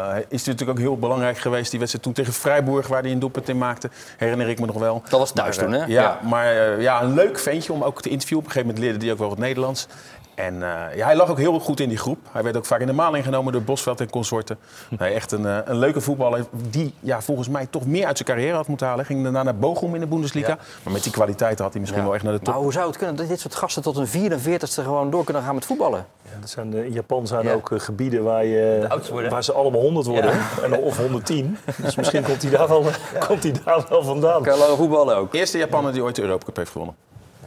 B: Hij is natuurlijk ook heel belangrijk geweest. Die wedstrijd toen tegen Freiburg, waar hij een doelpunt in maakte. Herinner ik me nog wel.
A: Dat was thuis
B: Maar,
A: toen, hè?
B: Ja,
A: Ja.
B: maar ja, een leuk ventje om ook te interviewen. Op een gegeven moment leerde hij ook wel wat Nederlands. En eh, ja, hij lag ook heel goed in die groep. Hij werd ook vaak in de maling genomen door Bosveld en consorten. Nee, echt een, eh, een leuke voetballer die ja, volgens mij toch meer uit zijn carrière had moeten halen. Ging daarna naar Bochum in de Bundesliga.
D: Ja.
B: Maar met die kwaliteiten had hij misschien
A: Ja.
B: wel echt naar de top.
A: Maar hoe zou het kunnen dat dit soort gasten tot een 44ste gewoon door kunnen gaan met voetballen?
C: Dat zijn, eh, in Japan zijn
D: Ja.
C: ook eh, gebieden waar, je, waar ze allemaal 100 worden. En, of 110. Dus misschien komt hij daar wel, [laughs] komt hij daar wel vandaan.
A: Kan lang voetballen ook.
B: Eerste Japaner die ooit de Europa Cup heeft gewonnen.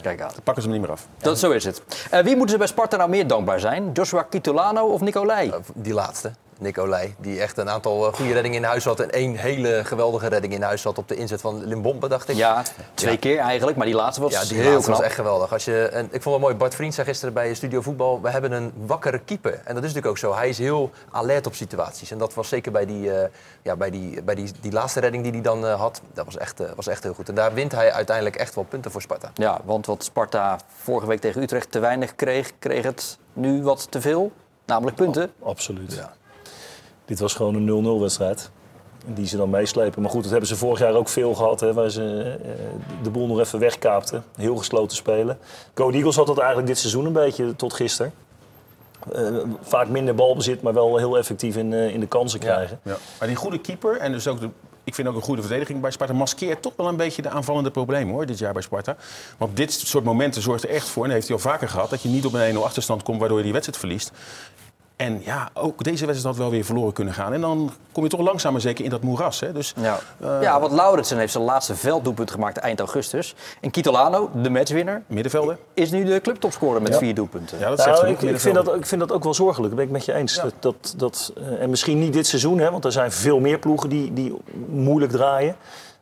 A: Kijk aan.
B: Pakken ze hem niet meer af.
A: Dat, zo is het. Eh, wie moeten ze bij Sparta nou meer dankbaar zijn? Joshua Kitolano of Nicolai?
D: Eh, Die laatste, Nicolai, die echt een aantal eh, goede reddingen in huis had. En één hele geweldige redding in huis had op de inzet van Limbombe, dacht ik.
A: Ja, twee keer eigenlijk, maar die laatste was
D: Ja, die
A: heel
D: laatste
A: knap.
D: was echt geweldig. Als je, en ik vond het mooi, Bart Vriend zei gisteren bij Studio Voetbal... we hebben een wakkere keeper. En dat is natuurlijk ook zo. Hij is heel alert op situaties. En dat was zeker bij die, eh, ja, bij die, bij die, die laatste redding die hij dan eh, had. Dat was echt, was echt heel goed. En daar wint hij uiteindelijk echt wel punten voor Sparta.
A: Ja, want wat Sparta vorige week tegen Utrecht te weinig kreeg, kreeg het nu wat te veel. Namelijk punten.
C: Absoluut. Dit was gewoon een 0-0 wedstrijd. Die ze dan meeslepen. Maar goed, dat hebben ze vorig jaar ook veel gehad. Hè, waar ze eh, de boel nog even wegkaapten. Heel gesloten spelen. Go Eagles had dat eigenlijk dit seizoen een beetje tot gisteren. Eh, vaak minder balbezit, maar wel heel effectief in, eh, in de kansen krijgen.
B: Ja. Maar die goede keeper en dus ook de, ik vind ook een goede verdediging bij Sparta maskeert toch wel een beetje de aanvallende problemen hoor, dit jaar bij Sparta. Want dit soort momenten zorgt er echt voor, en dat heeft hij al vaker gehad, dat je niet op een 1-0 achterstand komt waardoor je die wedstrijd verliest. En ja, ook deze wedstrijd had wel weer verloren kunnen gaan. En dan kom je toch langzaam maar zeker in dat moeras. Hè? Dus,
A: Ja,
B: eh,
A: ja want Lauritsen heeft zijn laatste velddoelpunt gemaakt eind augustus. En Kitolano, de matchwinner,
B: Middenvelden.
A: is nu de clubtopscorer met vier doelpunten.
B: Ja, dat zegt
C: Nou, ik, ik, vind dat, ik vind dat ook wel zorgelijk. Dat ben ik met je eens. Dat, dat, dat, eh, en misschien niet dit seizoen, hè, want er zijn veel meer ploegen die, die moeilijk draaien.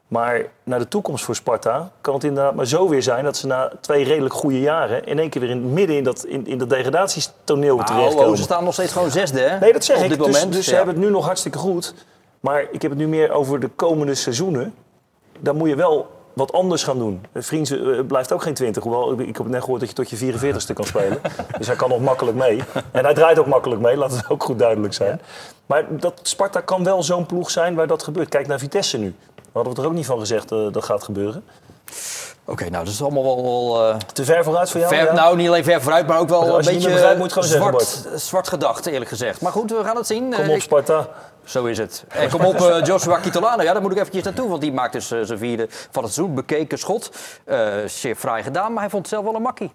C: Maar naar de toekomst voor Sparta kan het inderdaad maar zo weer zijn dat ze na twee redelijk goede jaren in één keer weer in, midden in dat, in, in dat degradatietoneel
A: Nou,
C: terechtkomen.
A: oh, ze staan nog steeds gewoon zesde, hè?
C: Nee, dat zeg
A: Op
C: ik.
A: dit
C: Dus,
A: moment.
C: dus ze hebben het nu nog hartstikke goed. Maar ik heb het nu meer over de komende seizoenen. Dan moet je wel wat anders gaan doen. Vriend eh, blijft ook geen 20. Hoewel, ik heb net gehoord dat je tot je 44ste kan spelen. [laughs] dus hij kan nog makkelijk mee. En hij draait ook makkelijk mee, laat het ook goed duidelijk zijn. Maar dat Sparta kan wel zo'n ploeg zijn waar dat gebeurt. Kijk naar Vitesse nu. We hadden we er ook niet van gezegd eh, dat gaat gebeuren.
A: Oké, nou, dat is allemaal wel... wel eh,
C: Te ver vooruit voor jou?
A: ver,
C: ja?
A: Nou, niet alleen ver vooruit, maar ook wel een beetje
C: begrijpt, moet het gewoon
A: zwart, zwart gedacht, eerlijk gezegd. Maar goed, we gaan het zien.
C: Kom
A: Eh,
C: op
A: ik-
C: Sparta.
A: Zo is het. En kom op, Joshua Kitolano. Ja, daar moet ik eventjes naartoe, want die maakt dus zijn vierde van het seizoen. Bekeken schot. Zeer fraai gedaan, maar hij vond het zelf wel een makkie.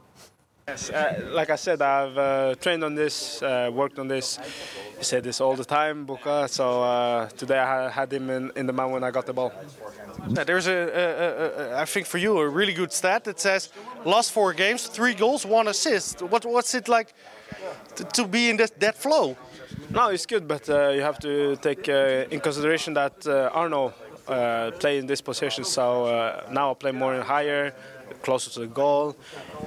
F: Yes, uh, like I said, I've uh, trained on this, uh, worked on this. He said this all the time, Buka. So uh, today I had him in, in the man when I got the ball.
G: There's a, a, a, a, I think for you, a really good stat that says last four games, three goals, one assist. What, what's it like to, to be in that, that flow?
F: No, it's good, but uh, you have to take uh, in consideration that uh, Arno uh, play in this position. So uh, now I play more in higher, closer to the goal.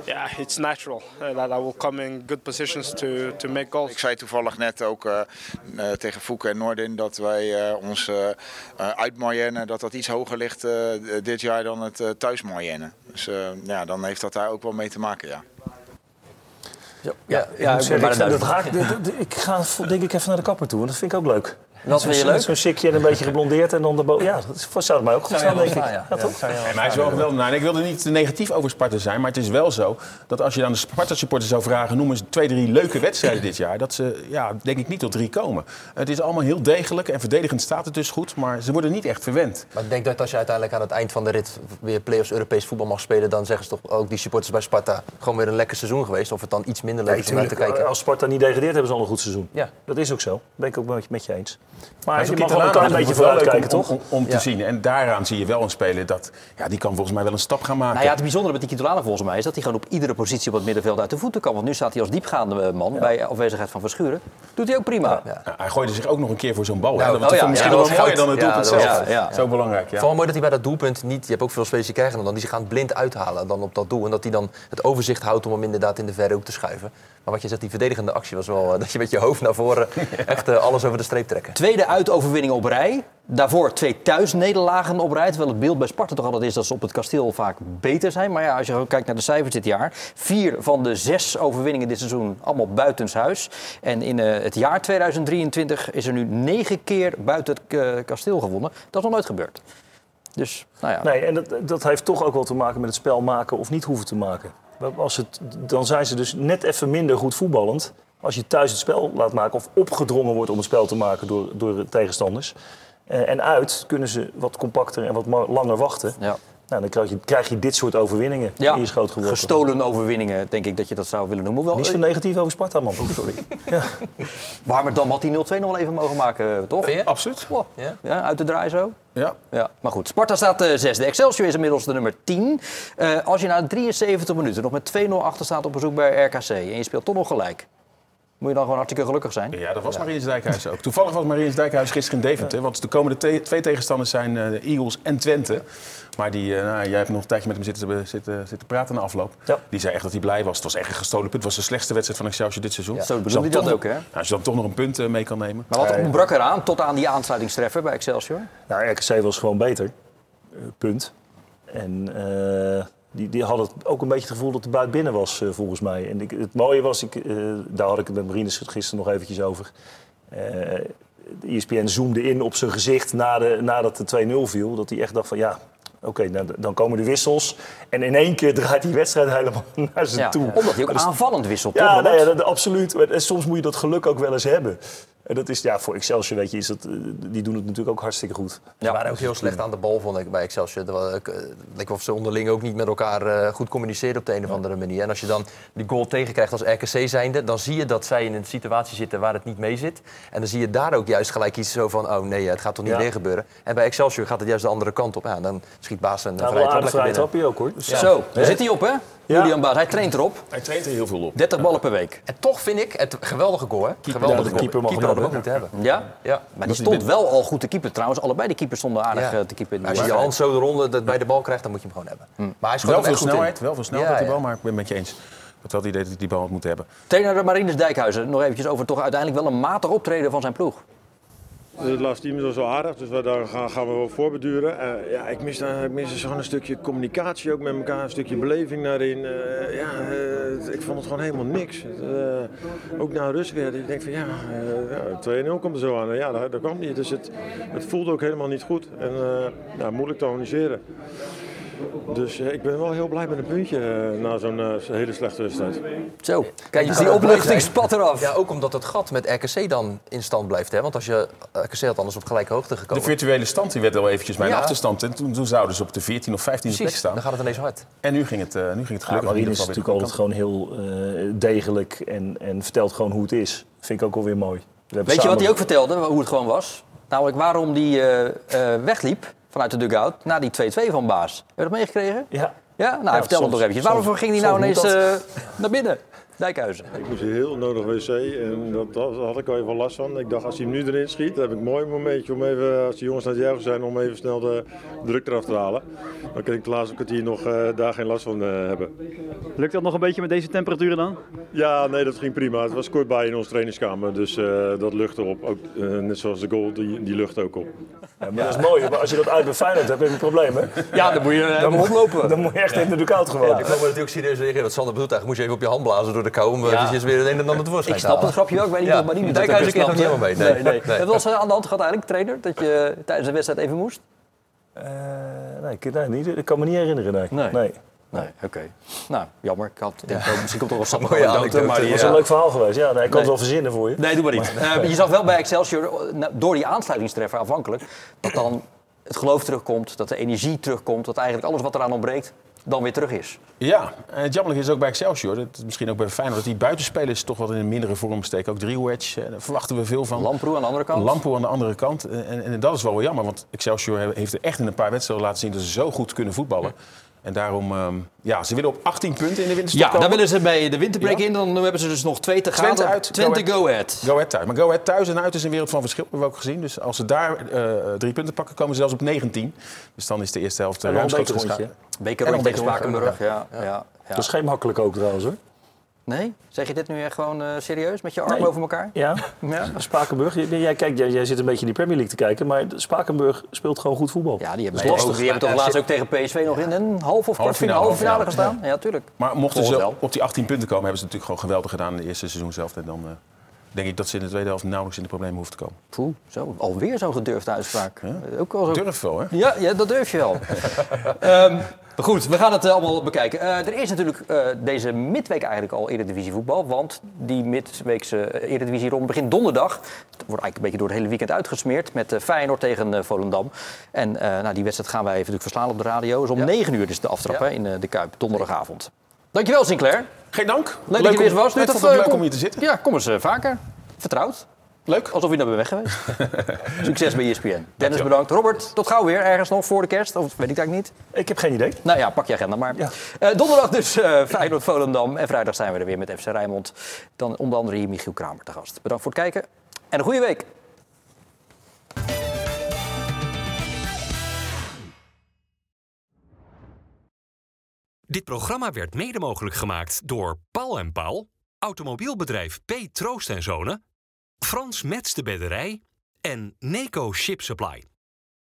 F: Yeah, it's natural uh, that I will come in good positions to, to make goals.
H: Ik zei toevallig net ook eh, eh, tegen Fouke en Noordin dat wij eh, ons eh, eh, uit Mayenne, dat dat iets hoger ligt eh, dit jaar dan het eh, thuis Mayenne. Dus eh, ja, dan heeft dat daar ook wel mee te maken, ja.
A: Ja,
C: Ik moet zeggen, ik, dat [laughs] ik ga denk ik even naar de kapper toe, want dat vind ik ook leuk.
A: Dat vind je
C: Zo'n-
A: leuk?
C: Zo'n sikje en een beetje geblondeerd en dan de Ja, dat zou mij ook goed staan, denk ik. Ja, toch?
B: En hij is wel geweldig. Nou, ik wilde niet negatief over Sparta zijn, maar het is wel zo dat als je aan de Sparta-supporters zou vragen, noem eens twee, drie leuke wedstrijden dit jaar, dat ze, ja, denk ik niet tot drie komen. Het is allemaal heel degelijk en verdedigend staat het dus goed, maar ze worden niet echt verwend.
D: Maar ik denk dat als je uiteindelijk aan het eind van de rit weer play-offs Europees voetbal mag spelen, dan zeggen ze toch ook die supporters bij Sparta gewoon weer een lekker seizoen geweest. Of het dan iets minder leuk is om naar te kijken.
C: als Sparta niet degradeert, hebben ze al een goed seizoen.
D: Ja.
C: Dat is ook zo. Ben ik ook met je eens. Maar,
B: Maar
C: je mag wel een beetje vooruitkijken,
B: om,
C: toch?
B: om, om te
D: Ja.
B: zien. En daaraan zie je wel een speler dat, ja, die kan volgens mij wel een stap gaan maken.
A: Nou ja, het bijzondere met die Kitolano volgens mij is dat hij gewoon op iedere positie op het middenveld uit de voeten kan. Want nu staat hij als diepgaande eh, man bij afwezigheid van Verschuren. Doet hij ook prima.
D: Ja.
B: Nou, hij gooide zich ook nog een keer voor zo'n bal. hè.
D: Nou,
B: dat was
A: oh ja,
B: misschien
A: ja,
B: wel mooier dan het doelpunt zelf.
A: was- ja, ja.
B: Zo belangrijk, ja.
D: Vooral mooi dat hij bij dat doelpunt niet, je hebt ook veel spelers die krijgen dan, die ze gaan blind uithalen dan op dat doel. En dat hij dan het overzicht houdt om hem inderdaad in de verre hoek te schuiven. Maar wat je zegt, die verdedigende actie was wel eh, [laughs] dat je met je hoofd naar voren echt eh, alles over de streep trekken.
A: Tweede uitoverwinning op rij. Daarvoor twee thuisnederlagen op rij. Terwijl het beeld bij Sparta toch altijd is dat ze op het kasteel vaak beter zijn. Maar ja, als je kijkt naar de cijfers dit jaar. Vier van de zes overwinningen dit seizoen allemaal buitenshuis. En in eh, het jaar 2023 is er nu negen keer buiten het eh, kasteel gewonnen. Dat is nog nooit gebeurd. Dus, nou ja.
C: Nee, en dat, dat heeft toch ook wel te maken met het spel maken of niet hoeven te maken. Als het, dan zijn ze dus net even minder goed voetballend. Als je thuis het spel laat maken of opgedrongen wordt om het spel te maken door, door de tegenstanders. Eh, en uit kunnen ze wat compacter en wat langer wachten.
A: Ja.
C: Nou, dan krijg je, krijg je dit soort overwinningen
A: Ja,
C: in je schoot geworpen.
A: gestolen overwinningen, denk ik dat je dat zou willen noemen. Wel,
C: Niet zo negatief over Sparta, man. Sorry. [laughs]
A: Warmerdam [laughs] had die 0-2 nog wel even mogen maken, toch?
D: Vind je?
B: Absoluut.
A: Oh,
D: Ja?
A: ja, uit de draai zo.
B: Ja.
A: Ja, maar goed. Sparta staat eh, zesde. Excelsior is inmiddels de nummer 10. Eh, als je na 73 minuten nog met 2-0 achter staat op bezoek bij RKC en je speelt toch nog gelijk, moet je dan gewoon hartstikke gelukkig zijn.
B: Ja, dat was Mariens Dijkhuis ook. Toevallig was Mariens Dijkhuis gisteren in Deventer. Want de komende te- twee tegenstanders zijn eh, de Eagles en Twente. Maar die, eh, nou, jij hebt nog een tijdje met hem zitten, zitten, zitten praten na afloop.
C: Ja.
B: Die zei echt dat hij blij was. Het was echt een gestolen punt. Het was de slechtste wedstrijd van Excelsior dit seizoen.
A: Zo
B: Als
A: bedoelde hij dat
B: toch
A: ook, hè?
B: Nou, als je dan toch nog een punt eh, mee kan nemen.
A: Maar wat
C: Nee.
A: ontbrak eraan tot aan die aansluitingstreffer bij Excelsior?
C: Nou, RKC was gewoon beter. Eh, punt. En eh, die, die hadden ook een beetje het gevoel dat de buit binnen was, eh, volgens mij. En ik, het mooie was, ik, eh, daar had ik het met Marines gisteren nog eventjes over. Eh de ESPN zoomde in op zijn gezicht na de, nadat de 2-0 viel. Dat hij echt dacht van ja, oké, nou, dan komen de wissels. En in één keer draait die wedstrijd helemaal [laughs] naar zijn
A: Ja,
C: toe.
A: omdat hij ook aanvallend wisselt,
C: Ja,
A: toch?
C: nee,
A: Robert?
C: ja, dat, absoluut. En soms moet je dat geluk ook wel eens hebben. En dat is ja, voor Excelsior, weet je, is dat, eh, die doen het natuurlijk ook hartstikke goed.
D: Ze waren ook heel slecht aan de bal, vond ik, bij Excelsior. Het ik, eh, leek of ze onderling ook niet met elkaar eh, goed communiceren op de een of andere manier. En als je dan die goal tegenkrijgt als RKC zijnde... dan zie je dat zij in een situatie zitten waar het niet mee zit. En dan zie je daar ook juist gelijk iets zo van... oh nee, het gaat toch niet
C: Ja.
D: weer gebeuren. En bij Excelsior gaat het juist de andere kant op. Ja, dan schiet Baas een
C: Nou,
D: vrije trap lekker binnen.
C: trapje ook, hoor.
A: Zo, daar zit hij op, hè? Julian Baas, hij traint erop.
B: Hij traint er heel veel op.
A: 30 ballen per week.
D: En toch vind ik het een geweldige goal, hè? Geweldige
C: de
D: goal.
C: keeper mag
D: keeper hadden we ook
C: hebben.
D: moeten hebben.
A: Ja?
D: Ja.
A: Maar die stond wel al goed te keeper trouwens. Allebei de keepers stonden aardig
D: Ja.
A: eh, te keeper. in de
D: Als je je hand zo de ronde dat bij de bal krijgt, dan moet je hem gewoon hebben. Maar hij schoot
B: Wel
D: hem
B: veel snelheid, wel veel snelheid
D: ja.
B: wel, maar ik ben het met je eens. Dat had het idee dat hij die bal had moeten hebben.
A: Trainer Marines Dijkhuizen, nog eventjes over toch uiteindelijk wel een matig optreden van zijn ploeg.
I: Het laatste team is wel aardig, dus daar gaan, we wel voorbeduren. Eh, ja, ik mis, daar- ik mis dus gewoon een stukje communicatie ook met elkaar, een stukje beleving daarin. Eh, ja, eh, ik vond het gewoon helemaal niks. Ook na rust weer, ik denk van ja, ja 2-0 komt er zo aan. Ja, dat, kwam niet. Dus het, het voelde ook helemaal niet goed en moeilijk te organiseren. Dus eh, ik ben wel heel blij met een puntje eh, na zo'n eh, hele slechte wedstrijd.
A: Zo, kijk, dus die opluchting spat eraf.
D: Ja, ook omdat het gat met RKC dan in stand blijft. Hè? Want als je RKC had anders op gelijke hoogte
B: De
D: gekomen.
B: virtuele stand die werd al eventjes mijn
D: Ja.
B: achterstand. En toen, toen zouden ze op de 14 of 15 plek staan.
D: dan gaat het ineens hard.
B: En nu ging het, eh, nu ging het
C: Ja,
B: gelukkig
C: Marine
B: in
C: is natuurlijk altijd gewoon heel eh, degelijk en, en vertelt gewoon hoe het is. Vind ik ook alweer mooi.
A: Weet je wat hij ook vertelde, hoe het gewoon was? Namelijk waarom hij eh, eh, wegliep vanuit de dugout na die 2-2 van Baas. Heb je dat meegekregen?
C: Ja,
A: Ja? Nou, hij vertelde het
C: soms-
A: nog eventjes. Waarom
C: soms-
A: ging hij nou
C: soms
A: ineens eh, naar binnen? Dijkhuizen.
I: Ik moest heel nodig wc en dat, dat had ik al even last van. Ik dacht, als hij hem nu erin schiet, dan heb ik een mooi momentje om even, als de jongens aan het juichen zijn, om even snel de druk eraf te halen. Dan kan ik de laatste kwartier nog eh, daar geen last van eh, hebben.
J: Lukt dat nog een beetje met deze temperaturen dan?
I: Ja, nee, dat ging prima. Het was kort bij in onze trainingskamer, dus eh, dat luchtte op. Ook, eh, net zoals de goal, die, die lucht ook op.
C: Ja, maar dat is mooi. Maar als je dat uit bij Feyenoord hebt, heb je een probleem, hè?
A: Ja, dan moet je
C: Dan moet-
A: oplopen.
C: Dan moet je echt in de dugout gewoon.
D: Ik kan me natuurlijk serieus reageren. Wat Sander bedoelt eigenlijk, moet je even op je hand blazen door de kou. Om
A: Ja.
D: ja. weer het een en ander tevoorschijn
A: Ik snap het grapje ook, ik weet niet
D: Ja,
A: of Marine dat
D: kreeg nog niet helemaal mee. Nee.
A: Nee, nee.
D: Nee.
A: Wat was er aan de hand gehad eigenlijk, trainer? Dat je tijdens de wedstrijd even moest?
C: Eh, nee, ik, nee, niet, ik kan me niet herinneren, nee.
A: Nee.
C: nee.
A: Nee, oké. Nou, jammer. Ik had, denk, oh, misschien komt er wel [laughs] een
D: Mooie
A: anekdote,
D: anekdote.
A: maar
C: Dat
A: die,
C: was
A: ja.
C: een leuk verhaal geweest. Ja, nee, ik kan
A: Nee.
C: het wel verzinnen voor je.
A: Nee, doe maar niet. [laughs] Eh, je zag wel bij Excelsior, eh, na- door die aansluitingstreffer afhankelijk, dat dan het geloof terugkomt, dat de energie terugkomt, dat eigenlijk alles wat eraan ontbreekt, dan weer terug is.
B: Ja, en het jammerlijke is ook bij Excelsior, dat is misschien ook bij Feyenoord, dat die buitenspelers toch wat in een mindere vorm steken. Ook Driewedge, eh, daar verwachten we veel van.
A: Lamproe aan de andere kant.
B: Lampo aan de andere kant. En, en, en dat is wel wel jammer, want Excelsior he- heeft er echt in een paar wedstrijden laten zien dat ze zo goed kunnen voetballen. En daarom, ehm, ja, ze willen op 18 punten in de winterstop
A: Ja,
B: komen.
A: daar willen ze bij de winterbreak
B: Ja.
A: in. Dan hebben ze dus nog twee te gaan.
B: Twente uit,
A: Twente
B: Go
A: Go Ahead.
B: Go Ahead thuis. Maar Go Ahead thuis en uit is een wereld van verschil, hebben we ook gezien. Dus als ze daar eh, drie punten pakken, komen ze zelfs op 19. Dus dan is de eerste helft ruimschoots.
A: Beker
B: En
A: rond
B: nog
A: tegen
B: een
A: Spakenburg. Ja, ja. Ja,
C: Dat is geen makkelijk ook trouwens, hoor.
A: Nee? Zeg je dit nu echt gewoon eh, serieus met je armen
C: Nee.
A: over elkaar?
C: Ja,
A: Ja. [laughs]
C: Spakenburg. Jij, jij, kijkt, jij, jij zit een beetje in die Premier League te kijken, maar Spakenburg speelt gewoon goed voetbal.
A: Ja, die hebben, ook, die hebben toch laatst ook tegen PSV nog in een half of kwartfinale
B: finale,
A: halve finale
B: halve
A: gestaan? Ja, tuurlijk.
B: Maar mochten ze
A: wel.
B: op die 18 punten komen, hebben ze natuurlijk gewoon geweldig gedaan in het eerste seizoen zelf. En dan eh, denk ik dat ze in de tweede helft nauwelijks in de problemen hoeven te komen.
A: Poeh, zo, alweer zo'n gedurfde uitspraak. Eh, Ook wel zo.
B: Durf wel, hè?
A: Ja, ja, dat durf je wel. [laughs] Ehm, maar goed, we gaan het eh, allemaal bekijken. Eh, er is natuurlijk eh, deze midweek eigenlijk al Eredivisie voetbal. Want die midweekse Eredivisie ronde begint donderdag. Het wordt eigenlijk een beetje door het hele weekend uitgesmeerd. Met Feyenoord tegen Volendam. En nou, die wedstrijd gaan wij even natuurlijk verslaan op de radio. Dus om 9 uur is de aftrap
D: Ja.
A: hè, in de Kuip, donderdagavond. Dankjewel Sinclair.
B: Geen dank.
A: Leuk, dat je was.
B: Leuk
A: kom-
B: om hier te zitten.
A: Ja, kom eens vaker. Vertrouwd.
B: Leuk.
A: Alsof je naar ben weg geweest. [laughs] Succes bij ESPN. Dennis bedankt. Robert, tot gauw weer. Ergens nog voor de kerst. Of weet ik eigenlijk niet.
C: Ik heb geen idee.
A: Nou ja, pak je agenda maar.
C: Ja.
A: Eh, donderdag dus eh Feyenoord Volendam. En vrijdag zijn we er weer met FC Rijnmond. Dan onder andere hier Michiel Kramer te gast. Bedankt voor het kijken. En een goede week.
K: Dit programma werd mede mogelijk gemaakt door Paul en Paul, automobielbedrijf P. Troost en Zonen, Frans Mets de Bedderij en Neco Ship Supply.